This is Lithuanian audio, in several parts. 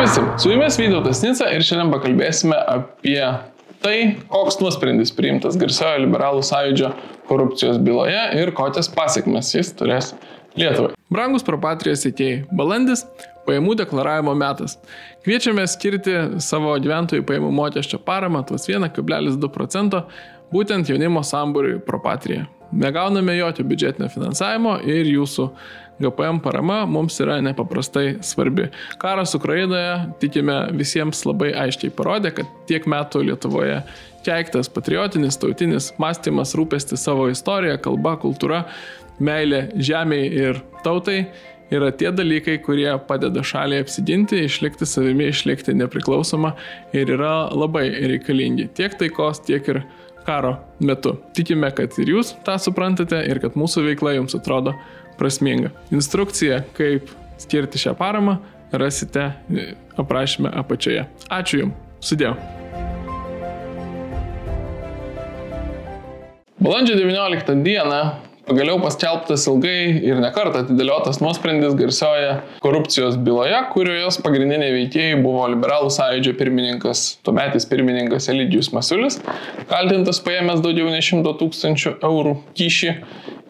visi, su jumis Vytautas Nica ir šiandien pakalbėsime apie tai, koks nuosprendis priimtas garsiojo liberalų sąjūdžio korupcijos byloje ir kokias pasiekmes jis turės Lietuvai. Brangus propatrijos įtėjai, balandis - pajamų deklaravimo metas. Kviečiame skirti savo gyventojų pajamų mokesčio paramą tuos 1,2 procento būtent jaunimo sambūriui propatrija. Negauname jokio biudžetinio finansavimo ir jūsų GPM parama mums yra nepaprastai svarbi. Karas Ukrainoje, tikime, visiems labai aiškiai parodė, kad tiek metų Lietuvoje keiktas patriotinis, tautinis mąstymas, rūpestis savo istorija, kalba, kultūra, meilė žemiai ir tautai yra tie dalykai, kurie padeda šaliai apsiginti, išlikti savimi, išlikti nepriklausoma ir yra labai reikalingi tiek taikos, tiek ir karo metu. Tikime, kad ir jūs tą suprantate ir kad mūsų veikla jums atrodo prasminga. Instrukciją, kaip skirti šią paramą, rasite aprašymę apačioje. Ačiū Jums. Sudėjau. Balandžio 19 dieną pagaliau paskelbtas ilgai ir nekartą atidėliotas nuosprendis garsioje korupcijos byloje, kurios pagrindiniai veikėjai buvo liberalų sąjūdžio pirmininkas, tuometis pirmininkas Elidijus Masiulis, kaltintas paėmęs daugiau nei 100 tūkstančių eurų kyšį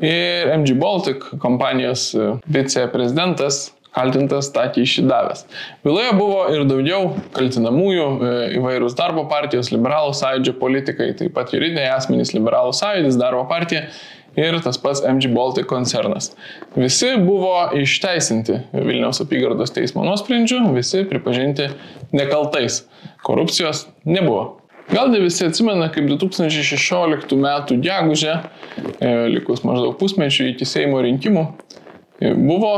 ir MG Baltic kompanijos viceprezidentas kaltintas tą kyšį davęs. Byloje buvo ir daugiau kaltinamųjų e, įvairūs darbo partijos, liberalų sąjūdžio politikai, taip pat juridiniai asmenys, liberalų sąjūdis, darbo partija ir tas pats MG Baltic koncernas. Visi buvo išteisinti Vilniaus apygardos teismo nuosprendžių, visi pripažinti nekaltais. Korupcijos nebuvo. Gal ne visi atsimena, kaip 2016 m. gegužę, e, likus maždaug pusmečių iki Seimo rinkimų, e, buvo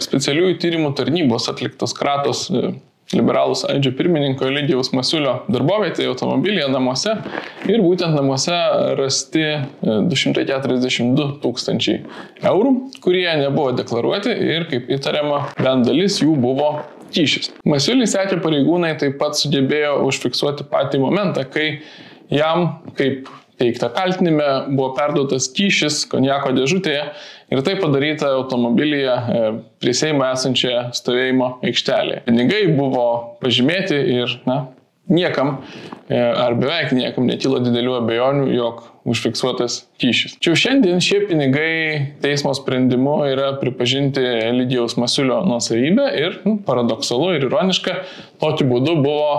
specialiųjų tyrimų tarnybos atliktas kratos e, liberalų sąjūdžio pirmininko Lygijaus Masiulio darbovietėje automobilyje namuose ir būtent namuose rasti 242 e, tūkstančiai eurų, kurie nebuvo deklaruoti ir kaip įtariama, bent dalis jų buvo kyšis. Masiulį sekė pareigūnai taip pat sugebėjo užfiksuoti patį momentą, kai jam, kaip teikta kaltinime, buvo perduotas kyšis konjako dėžutėje ir tai padaryta automobilyje e, prie Seimo esančioje stovėjimo aikštelėje. Pinigai buvo pažymėti ir, na, niekam e, ar beveik niekam netilo didelių abejonių, jog užfiksuotas kyšis. Čia šiandien šie pinigai teismo sprendimu yra pripažinti Lydijaus Masiulio nuosavybę ir nu, paradoksalu ir ironiška, tokiu būdu buvo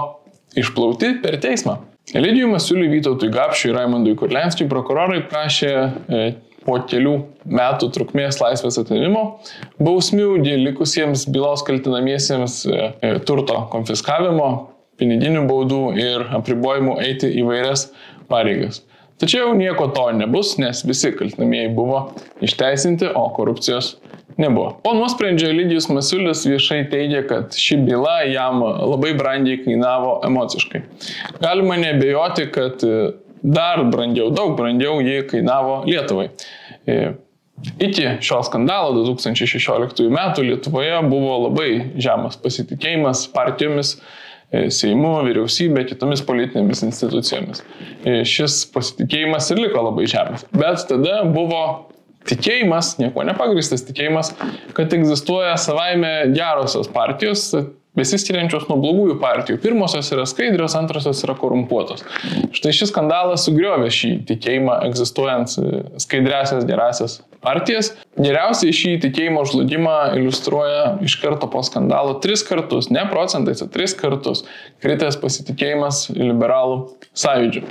išplauti per teismą. Elidijui Masiuliui, Vytautui Gapšiui ir Raimondui Kurlenskijui prokurorai prašė e, po kelių metų trukmės laisvės atimimo bausmių likusiems bylos kaltinamiesiems e, e, turto konfiskavimo, piniginių baudų ir apribojimų eiti įvairias pareigas. Tačiau nieko to nebus, nes visi kaltinamieji buvo išteisinti, o korupcijos nebuvo. Po nuosprendžio Lydijus Masiulis viešai teigia, kad ši byla jam labai brangiai kainavo emociškai. Galima nebejoti, kad e, dar brangiau, daug brangiau jį kainavo Lietuvai. E, iki šio skandalo 2016 metų Lietuvoje buvo labai žemas pasitikėjimas partijomis, e, Seimu, vyriausybė, kitomis politinėmis institucijomis. Šis pasitikėjimas ir liko labai žemas. Bet tada buvo tikėjimas, nieko nepagristas tikėjimas, kad egzistuoja savaime gerosios partijos, besiskiriančios nuo blogųjų partijų. Pirmosios yra skaidrios, antrosios yra korumpuotos. Štai šis skandalas sugriovė šį tikėjimą egzistuojant skaidresias gerasias partijas. Geriausiai šį tikėjimo žlugimą iliustruoja iš karto po skandalo tris kartus, ne procentais, o tris kartus kritęs pasitikėjimas liberalų sąjūdžių.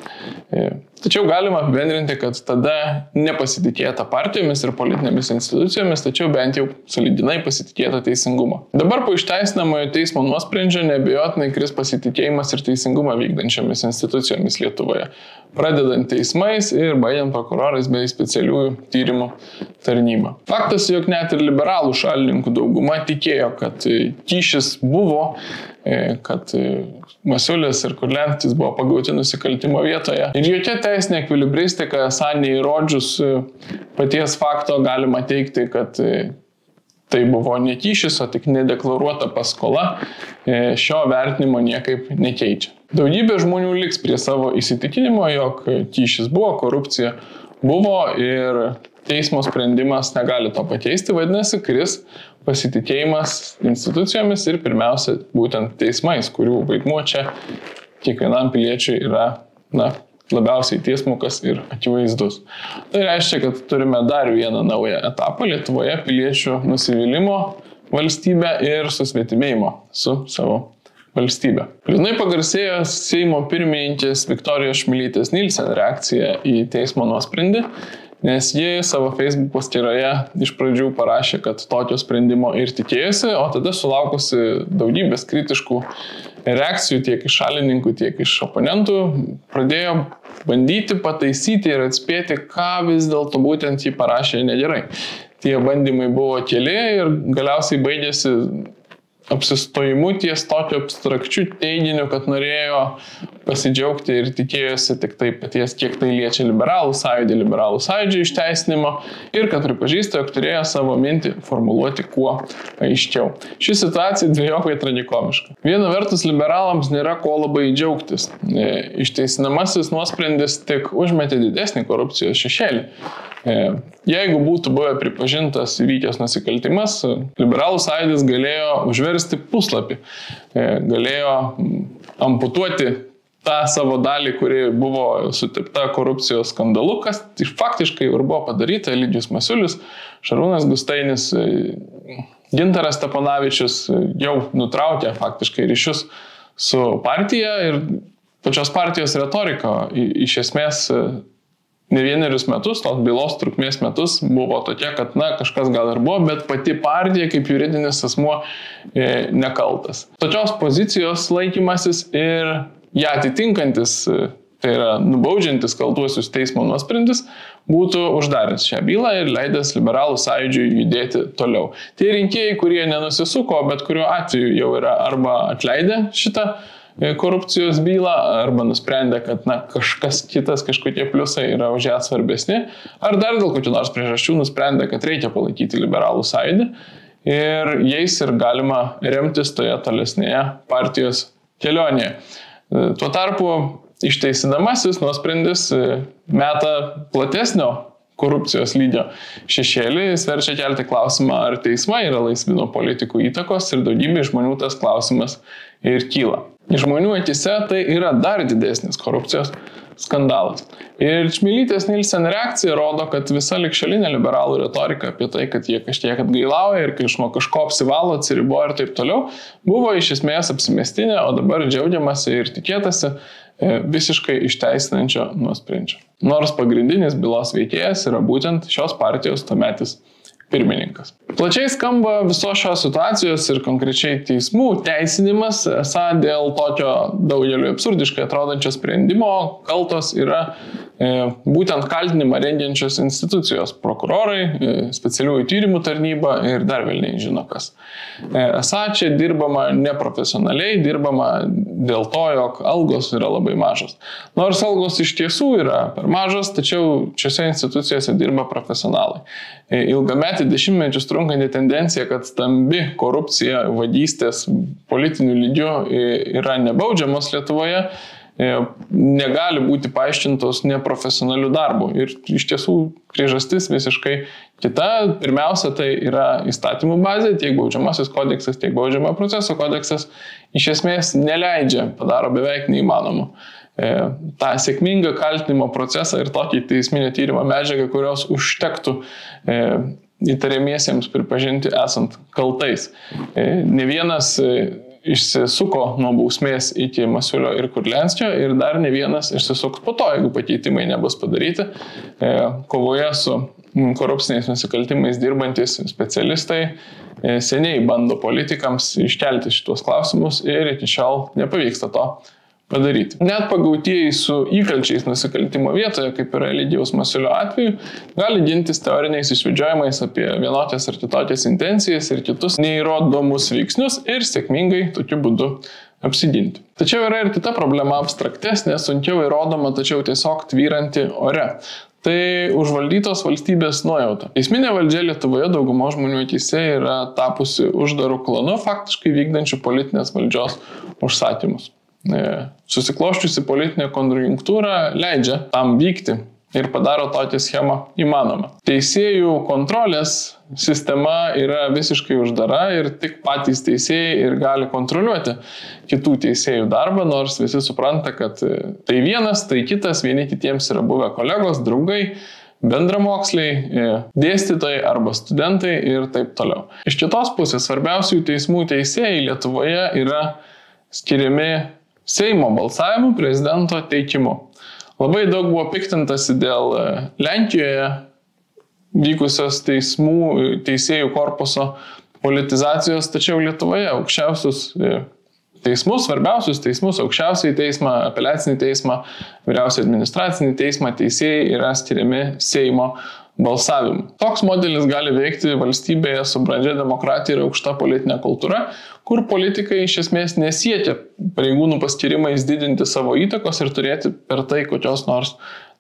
E, tačiau galima apibendrinti, kad tada nepasitikėta partijomis ir politinėmis institucijomis, tačiau bent jau solidinai pasitikėta teisingumo. Dabar po išteisinamojo teismo nuosprendžio nebejotinai kris pasitikėjimas ir teisingumą vykdančiomis institucijomis Lietuvoje, pradedant teismais ir baigiant prokurorais bei specialiųjų tyrimų tarnyba. Faktas, jog net ir liberalų šalininkų dauguma tikėjo, kad kyšis buvo, e, kad e, Masiulis ir Kurlentis buvo pagauti nusikaltimo vietoje. Ir jokia teisinė ekvilibristika, esą neįrodžius e, paties fakto, galima teikti, kad tai buvo nekyšis, o tik nedeklaruota paskola, šio vertinimo niekaip nekeičia. Daugybė žmonių liks prie savo įsitikinimo, jog kyšis buvo, korupcija buvo ir teismo sprendimas negali to pakeisti, vadinasi, kris pasitikėjimas institucijomis ir pirmiausia būtent teismais, kurių vaidmuo čia kiekvienam piliečiui yra na, labiausiai tiesmukas ir akivaizdus. Tai reiškia, kad turime dar vieną naują etapą Lietuvoje piliečių nusivylimų valstybę ir susvetimėjimo su savo valstybė. Liūdnai pagarsėjo Seimo pirmininkės Viktorijos Šmilytės Nilsen reakcija į teismo nuosprendį, nes ji savo Facebook paskyroje iš pradžių parašė, kad tokio sprendimo ir tikėjosi, o tada sulaukusi daugybės kritiškų reakcijų tiek iš šalininkų, tiek iš oponentų, pradėjo bandyti pataisyti ir atspėti, ką vis dėlto būtent jį parašė negerai. Tie bandymai buvo keli ir galiausiai baigėsi apsistojimu ties tokiu abstrakčiu teiginiu, kad norėjo pasidžiaugti ir tikėjosi tik tai paties, kiek tai liečia liberalų sąjūdį, liberalų sąjūdžio išteisinimo ir kad pripažįsta, jog turėjo savo mintį formuluoti kuo aiškiau. Ši situacija dviejopai tragikomiška. Viena vertus, liberalams nėra ko labai džiaugtis. E, išteisinamasis nuosprendis tik užmetė didesnį korupcijos šešėlį. E, jeigu būtų buvę pripažintas įvykęs nusikaltimas, liberalų sąjūdis galėjo užversti puslapį, e, galėjo amputuoti tą savo dalį, kuri buvo sutipta korupcijos skandalu, kas faktiškai ir buvo padaryta, Lydijus Masiulis, Šarūnas Gustainis, e, Gintaras Steponavičius jau nutraukė faktiškai ryšius su partija ir pačios partijos retorika iš esmės ne vienerius metus, tos bylos trukmės metus buvo tokia, kad, na, kažkas gal ir buvo, bet pati partija kaip juridinis asmuo e, nekaltas. Tokios pozicijos laikymasis ir ją atitinkantis, e, tai yra nubaudžiantis kaltuosius teismo nuosprendis, būtų uždaręs šią bylą ir leidęs liberalų sąjūdžiui judėti toliau. Tie rinkėjai, kurie nenusisuko, bet kuriuo atveju jau yra arba atleidę šitą E, korupcijos bylą arba nusprendė, kad na, kažkas kitas, kažkokie pliusai yra už ją svarbesni, ar dar dėl kokių nors priežasčių nusprendė, kad reikia palaikyti liberalų sąjūdį ir jais ir galima remtis toje tolesnėje partijos kelionėje. E, tuo tarpu išteisinamasis nuosprendis e, meta platesnio korupcijos lygio šešėlį, jis verčia kelti klausimą, ar teismai yra laisvi nuo politikų įtakos ir daugybė žmonių tas klausimas ir kyla. Žmonių akise tai yra dar didesnis korupcijos skandalas. Ir Čmilytės Nilsen reakcija rodo, kad visa likšalinė liberalų retorika apie tai, kad jie kažkiek atgailauja ir iš nuo kažko apsivalo, atsiriboja ir taip toliau, buvo iš esmės apsimestinė, o dabar džiaugiamasi ir tikėtasi e, visiškai išteisinančio nuosprendžio. Nors pagrindinis bylos veikėjas yra būtent šios partijos tuometis pirmininkas. Plačiai skamba visos šios situacijos ir konkrečiai teismų teisinimas, esą dėl tokio daugeliu absurdiškai atrodančio sprendimo kaltos yra būtent kaltinimą rengiančios institucijos - prokurorai, e, specialiųjų tyrimų tarnyba ir dar vėlniai žino kas. E, esą čia dirbama neprofesionaliai, dirbama dėl to, jog algos yra labai mažos. Nors algos iš tiesų yra per mažos, tačiau šiuose institucijose dirba profesionalai. Ilgametį dešimtmečius trunkanti tendencija, kad stambi korupcija, vagystės politiniu lygiu yra nebaudžiamos Lietuvoje, E, negali būti paaiškintos neprofesionalių darbų. Ir iš tiesų priežastis visiškai kita. Pirmiausia, tai yra įstatymų bazė, tiek baudžiamasis kodeksas, tiek baudžiamo proceso kodeksas iš esmės neleidžia, padaro beveik neįmanomu e, tą sėkmingą kaltinimo procesą ir tokį teisminio tyrimo medžiagą, kurios užtektų e, įtariamiesiems pripažinti esant kaltais. Ne vienas išsisuko nuo bausmės iki Masiulio ir Kurlenskio ir dar ne vienas išsisuks po to, jeigu pakeitimai nebus padaryti. E, kovoje su korupciniais nusikaltimais dirbantis specialistai e, seniai bando politikams iškelti šitos klausimus ir iki šiol nepavyksta to padaryti. Net pagautieji su įkalčiais nusikaltimo vietoje, kaip yra Lygijaus Masiulio atveju, gali gintis teoriniais išvedžiojimais apie vienokias ar kitokias intencijas ir kitus neįrodomus veiksnius ir sėkmingai tokiu būdu apsiginti. Tačiau yra ir kita problema abstraktesnė, sunkiau įrodoma, tačiau tiesiog tvyranti ore. Tai užvaldytos valstybės nuojauta. Teisminė valdžia Lietuvoje daugumo žmonių akise yra tapusi uždarų klanu, faktiškai vykdančių politinės valdžios užsakymus. E, susikloščiusi politinė konjunktūra leidžia tam vykti ir padaro tokią schemą įmanomą. Teisėjų kontrolės sistema yra visiškai uždara ir tik patys teisėjai ir gali kontroliuoti kitų teisėjų darbą, nors visi supranta, kad tai vienas, tai kitas, vieni kitiems yra buvę kolegos, draugai bendramoksliai, e, dėstytojai arba studentai ir taip toliau. Iš kitos pusės svarbiausių teismų teisėjai Lietuvoje yra skiriami Seimo balsavimu prezidento teikimu. Labai daug buvo piktintasi dėl e, Lenkijoje vykusios teismų, e, teisėjų korpuso politizacijos, tačiau Lietuvoje aukščiausius e, teismus, svarbiausius teismus, aukščiausiai teismą, apeliacinį teismą, vyriausiai administracinį teismą teisėjai yra skiriami Seimo balsavimu. Toks modelis gali veikti valstybėje su brandžia demokratija ir aukšta politinė kultūra, kur politikai iš esmės nesiekia pareigūnų paskirimais didinti savo įtakos ir turėti per tai kokios nors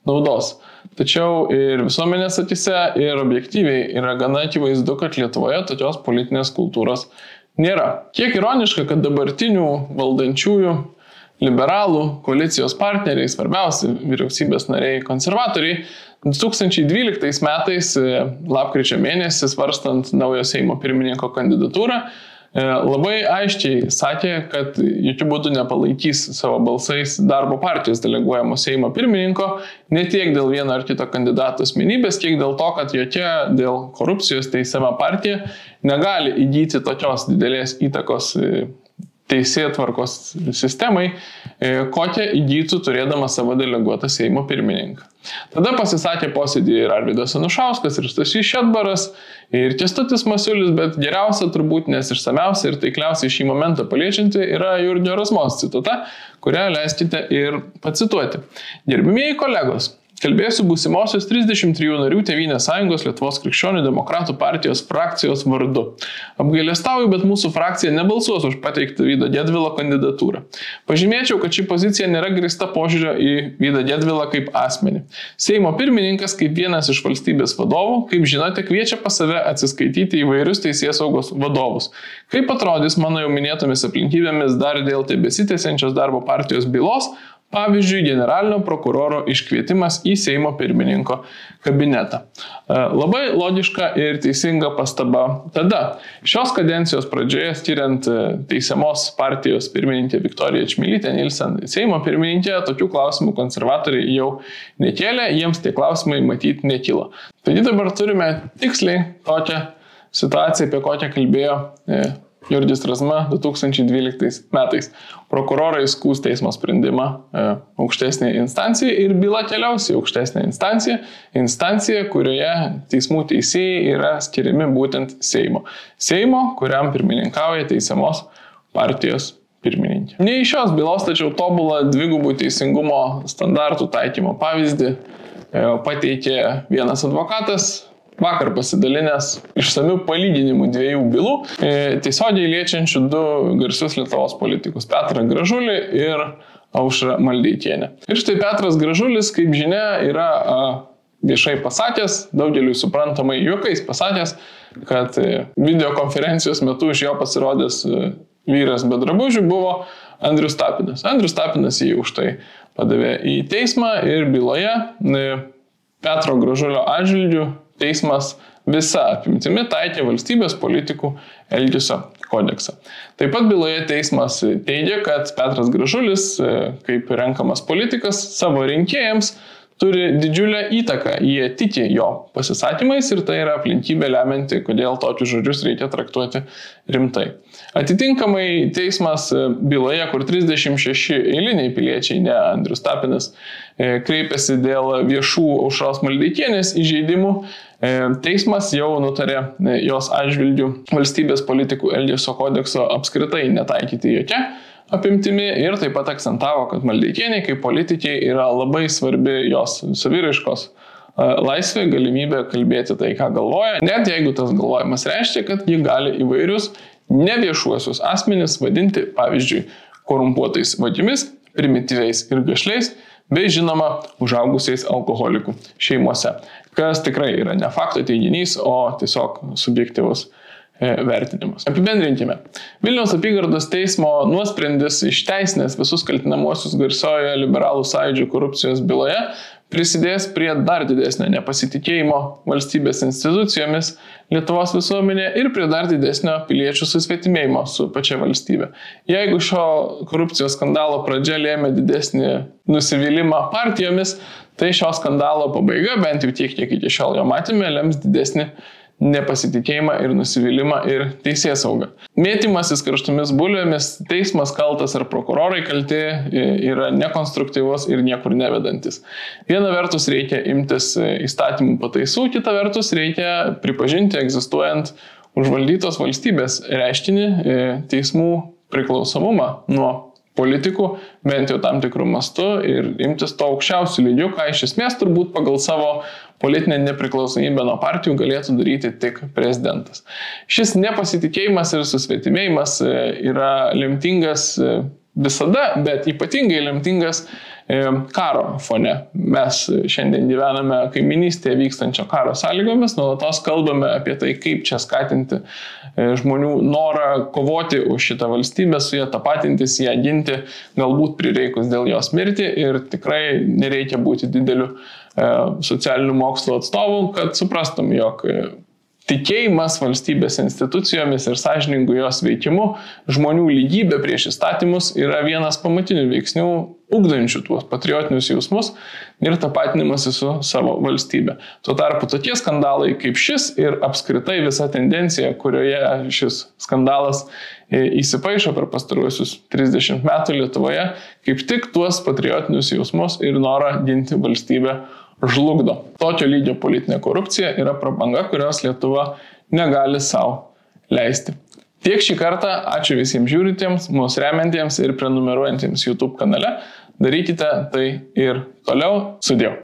naudos. Tačiau ir visuomenės atise, ir objektyviai yra gana akivaizdu, kad Lietuvoje tokios politinės kultūros nėra. Kiek ironiška, kad dabartinių valdančiųjų liberalų koalicijos partneriai, svarbiausi vyriausybės nariai, konservatoriai, 2012 metais, e, lapkričio mėnesį, svarstant naujo Seimo pirmininko kandidatūrą, labai aiškiai sakė, kad jokių būdų nepalaikys savo balsais darbo partijos deleguojamo Seimo pirmininko, ne tiek dėl vieno ar kito kandidato asmenybės, kiek dėl to, kad jokia dėl korupcijos teisama partija negali įgyti tokios didelės įtakos e, teisėtvarkos sistemai, kokią įgytų turėdama savo deleguotą Seimo pirmininką. Tada pasisakė posėdį ir Arvidas Anušauskas, ir Stasys Šetbaras, ir Kestutis Masiulis, bet geriausia turbūt, nes išsameusia ir taikliausiai šį momentą paliečianti yra Jurgio Rasmos citata, kurią leiskite ir pacituoti. Gerbimieji kolegos, Kalbėsiu būsimosios 33 narių Tevinės sąjungos Lietuvos krikščionių demokratų partijos frakcijos vardu. Apgailestauju, bet mūsų frakcija nebalsuos už pateiktą Vydo Gedvilo kandidatūrą. Pažymėčiau, kad ši pozicija nėra grista požiūrio į Vydą Gedvilą kaip asmenį. Seimo pirmininkas kaip vienas iš valstybės vadovų, kaip žinote, kviečia pas save atsiskaityti įvairius teisės saugos vadovus. Kaip atrodys mano jau minėtomis aplinkybėmis dar dėl tebesitėsiančios darbo partijos bylos, Pavyzdžiui, generalinio prokuroro iškvietimas į Seimo pirmininko kabinetą. E, labai logiška ir teisinga pastaba. Tada, šios kadencijos pradžioje, skiriant e, teisiamos partijos pirmininkę Viktoriją Čmilytę Nilsen Seimo pirmininkę, tokių klausimų konservatoriai jau nekėlė, jiems tie klausimai matyti nekilo. Taigi dabar turime tiksliai tokią situaciją, apie kokią kalbėjo e, Jurgis Razma 2012 metais. Prokurorai skūs teismo sprendimą e, aukštesnė instancija ir byla keliaus į aukštesnę instanciją, instanciją, kurioje teismų teisėjai yra skiriami būtent Seimo. Seimo, kuriam pirmininkauja teisiamos partijos pirmininkė. Ne iš šios bylos, tačiau tobulą dvigubų teisingumo standartų taikymo pavyzdį e, pateikė vienas advokatas vakar pasidalinęs išsamių palyginimų dviejų bylų, e, tiesiogiai liečiančių du garsius Lietuvos politikus - Petrą Gražulį ir Aušrą Maldeikienę. Ir štai Petras Gražulis, kaip žinia, yra viešai pasakęs, daugeliu suprantamai juokais pasakęs, kad e, videokonferencijos metu iš jo pasirodęs e, vyras be drabužių buvo Andrius Tapinas. Andrius Tapinas jį už tai padavė į teismą ir byloje Petro Gražulio atžvilgių teismas visa apimtimi taikė valstybės politikų elgesio kodeksą. Taip pat byloje teismas teigia, kad Petras Gražulis, e, kaip renkamas politikas, savo rinkėjams turi didžiulę įtaką, jie tiki jo pasisakymais ir tai yra aplinkybė lemianti, kodėl tokius žodžius reikia traktuoti rimtai. Atitinkamai teismas e, byloje, kur 36 eiliniai piliečiai, ne Andrius Tapinas, e, kreipėsi dėl viešų aušros maldeikienės įžeidimų, teismas jau nutarė jos atžvilgių valstybės politikų elgesio kodekso apskritai netaikyti jokia apimtimi ir taip pat akcentavo, kad Maldeikieniai kaip politikiai yra labai svarbi jos saviraiškos e, laisvė, galimybė kalbėti tai, ką galvoja, net jeigu tas galvojimas reiškia, kad ji gali įvairius neviešuosius asmenis vadinti, pavyzdžiui, korumpuotais vadimis, primityviais ir gašliais, bei žinoma, užaugusiais alkoholikų šeimose, kas tikrai yra ne fakto teiginys, o tiesiog subjektivus E, vertinimas. Apibendrinkime. Vilniaus apygardos teismo nuosprendis išteisinęs visus kaltinamosius garsiojoje liberalų sąjūdžio korupcijos byloje prisidės prie dar didesnio nepasitikėjimo valstybės institucijomis Lietuvos visuomenė ir prie dar didesnio piliečių susvetimėjimo su pačia valstybė. Jeigu šio korupcijos skandalo pradžia lėmė didesnį nusivylimą partijomis, tai šio skandalo pabaiga, bent jau tiek, kiek iki šiol jo matėme, lems didesnį nepasitikėjimą ir nusivylimą ir teisės saugą. Mėtymasis karštomis bulvėmis, teismas kaltas ar prokurorai kalti yra nekonstruktyvus ir niekur nevedantis. Viena vertus reikia imtis įstatymų pataisų, kita vertus reikia pripažinti egzistuojant užvaldytos valstybės reiškinį teismų priklausomumą nuo politikų, bent jau tam tikrų mastų ir imtis to aukščiausių lygių, ką iš esmės turbūt pagal savo politinę nepriklausomybę nuo partijų galėtų daryti tik prezidentas. Šis nepasitikėjimas ir susvetimėjimas e, yra lemtingas e, visada, bet ypatingai lemtingas karo fone. Mes šiandien gyvename kaiminystėje vykstančio karo sąlygomis, nuolatos kalbame apie tai, kaip čia skatinti žmonių norą kovoti už šitą valstybę, su ją tapatintis, ją ginti, galbūt prireikus dėl jos mirti ir tikrai nereikia būti dideliu E, socialinių mokslų atstovų, kad suprastum, jog e, tikėjimas valstybės institucijomis ir sąžiningų jos veikimu, žmonių lygybė prieš įstatymus yra vienas pamatinių veiksnių, ugdančių tuos patriotinius jausmus ir tapatinimasi su savo valstybė. Tuo tarpu tokie skandalai kaip šis ir apskritai visa tendencija, kurioje šis skandalas e, įsipaišo per pastaruosius 30 metų Lietuvoje, kaip tik tuos patriotinius jausmus ir norą ginti valstybę žlugdo. Tokio lygio politinė korupcija yra prabanga, kurios Lietuva negali savo leisti. Tiek šį kartą, ačiū visiems žiūrintiems, mūsų remiantiems ir prenumeruojantiems YouTube kanale. Darykite tai ir toliau. Sudėjau.